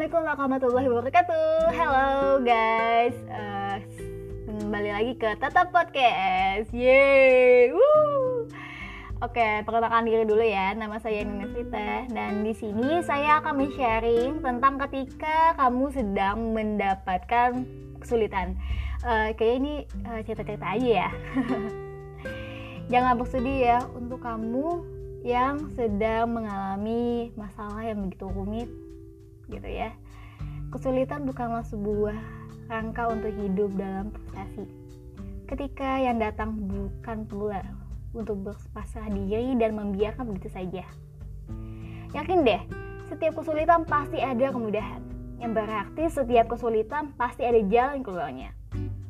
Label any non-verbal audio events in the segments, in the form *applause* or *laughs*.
Assalamualaikum warahmatullahi wabarakatuh. Hello guys, uh, kembali lagi ke Tetap Podcast. Yeay. Oke, perkenalkan diri dulu ya. Nama saya Nina Rita dan di sini saya akan men-sharing tentang ketika kamu sedang mendapatkan kesulitan. Uh, kayak ini uh, cerita-cerita aja ya. *laughs* Jangan bersedih ya untuk kamu yang sedang mengalami masalah yang begitu rumit gitu ya. Kesulitan bukanlah sebuah rangka untuk hidup dalam prestasi. Ketika yang datang bukan pula untuk berpasrah diri dan membiarkan begitu saja. Yakin deh setiap kesulitan pasti ada kemudahan. Yang berarti setiap kesulitan pasti ada jalan keluarnya.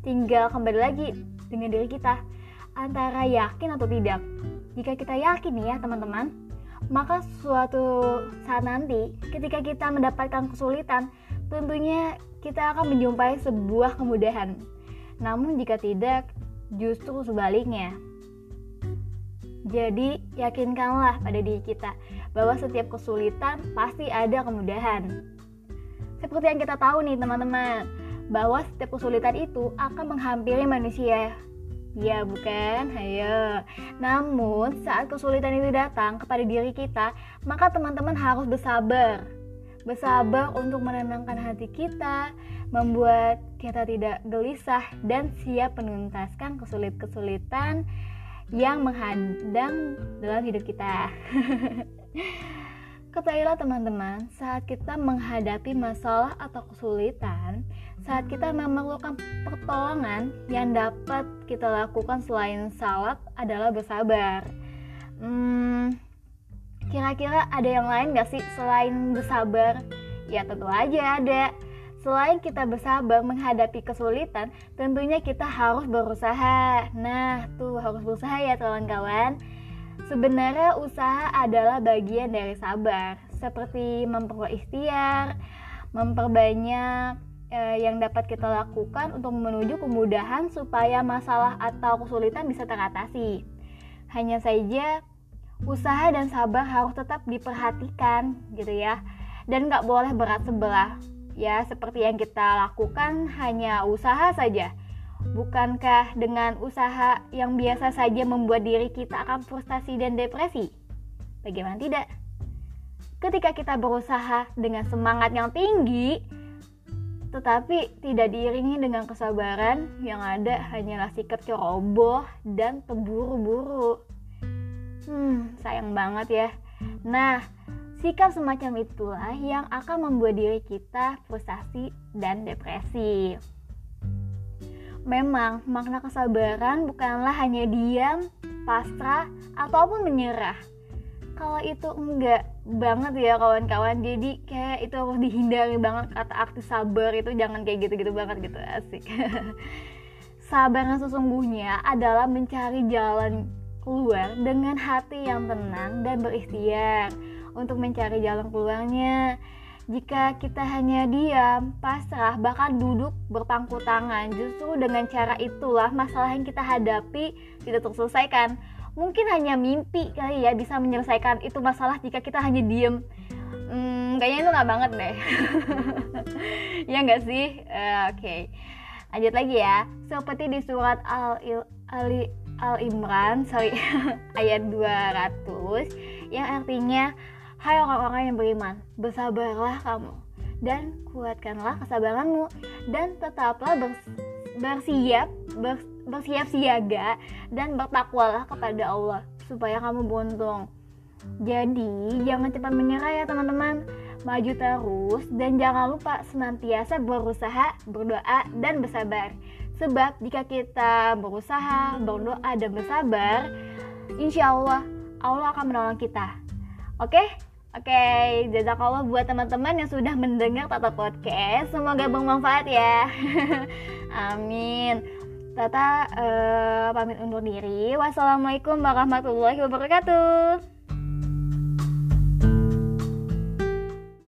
Tinggal kembali lagi dengan diri kita antara yakin atau tidak. Jika kita yakin ya teman-teman maka suatu saat nanti ketika kita mendapatkan kesulitan tentunya kita akan menjumpai sebuah kemudahan. Namun jika tidak justru sebaliknya. Jadi yakinkanlah pada diri kita bahwa setiap kesulitan pasti ada kemudahan. Seperti yang kita tahu nih teman-teman bahwa setiap kesulitan itu akan menghampiri manusia Ya bukan? Ayo. Namun saat kesulitan itu datang kepada diri kita, maka teman-teman harus bersabar. Bersabar untuk menenangkan hati kita, membuat kita tidak gelisah dan siap menuntaskan kesulit-kesulitan yang menghadang dalam hidup kita. *laughs* Ketahuilah teman-teman, saat kita menghadapi masalah atau kesulitan, saat kita memerlukan pertolongan yang dapat kita lakukan selain salat adalah bersabar. Hmm, kira-kira ada yang lain gak sih selain bersabar? Ya tentu aja ada. Selain kita bersabar menghadapi kesulitan, tentunya kita harus berusaha. Nah, tuh harus berusaha ya kawan-kawan. Sebenarnya usaha adalah bagian dari sabar, seperti memperkuat ikhtiar, memperbanyak eh, yang dapat kita lakukan untuk menuju kemudahan supaya masalah atau kesulitan bisa teratasi. Hanya saja usaha dan sabar harus tetap diperhatikan gitu ya. Dan nggak boleh berat sebelah ya. Seperti yang kita lakukan hanya usaha saja. Bukankah dengan usaha yang biasa saja membuat diri kita akan frustasi dan depresi? Bagaimana tidak? Ketika kita berusaha dengan semangat yang tinggi tetapi tidak diiringi dengan kesabaran yang ada hanyalah sikap ceroboh dan terburu-buru. Hmm, sayang banget ya. Nah, sikap semacam itulah yang akan membuat diri kita frustasi dan depresi. Memang makna kesabaran bukanlah hanya diam, pasrah, ataupun menyerah kalau itu enggak banget ya kawan-kawan. Jadi kayak itu harus dihindari banget kata arti sabar itu jangan kayak gitu-gitu banget gitu asik. *laughs* Sabar yang sesungguhnya adalah mencari jalan keluar dengan hati yang tenang dan berikhtiar untuk mencari jalan keluarnya. Jika kita hanya diam, pasrah, bahkan duduk berpangku tangan, justru dengan cara itulah masalah yang kita hadapi tidak terselesaikan mungkin hanya mimpi kali ya bisa menyelesaikan itu masalah jika kita hanya diem. Hmm, kayaknya itu nggak banget deh. *laughs* Ya nggak sih? Uh, oke. Okay. lanjut lagi ya. Seperti di surat al ali al imran sorry *laughs* ayat 200 yang artinya hai orang-orang yang beriman bersabarlah kamu dan kuatkanlah kesabaranmu dan tetaplah bers bersiap bers bersiap siaga dan bertakwalah kepada Allah supaya kamu beruntung. Jadi jangan cepat menyerah ya teman-teman. Maju terus dan jangan lupa senantiasa berusaha, berdoa dan bersabar. Sebab jika kita berusaha, berdoa dan bersabar, insya Allah Allah akan menolong kita. Oke? Oke, jazakallah buat teman-teman yang sudah mendengar Tata Podcast. Semoga bermanfaat ya. *laughs* Amin. Tata uh, pamit undur diri. Wassalamualaikum warahmatullahi wabarakatuh.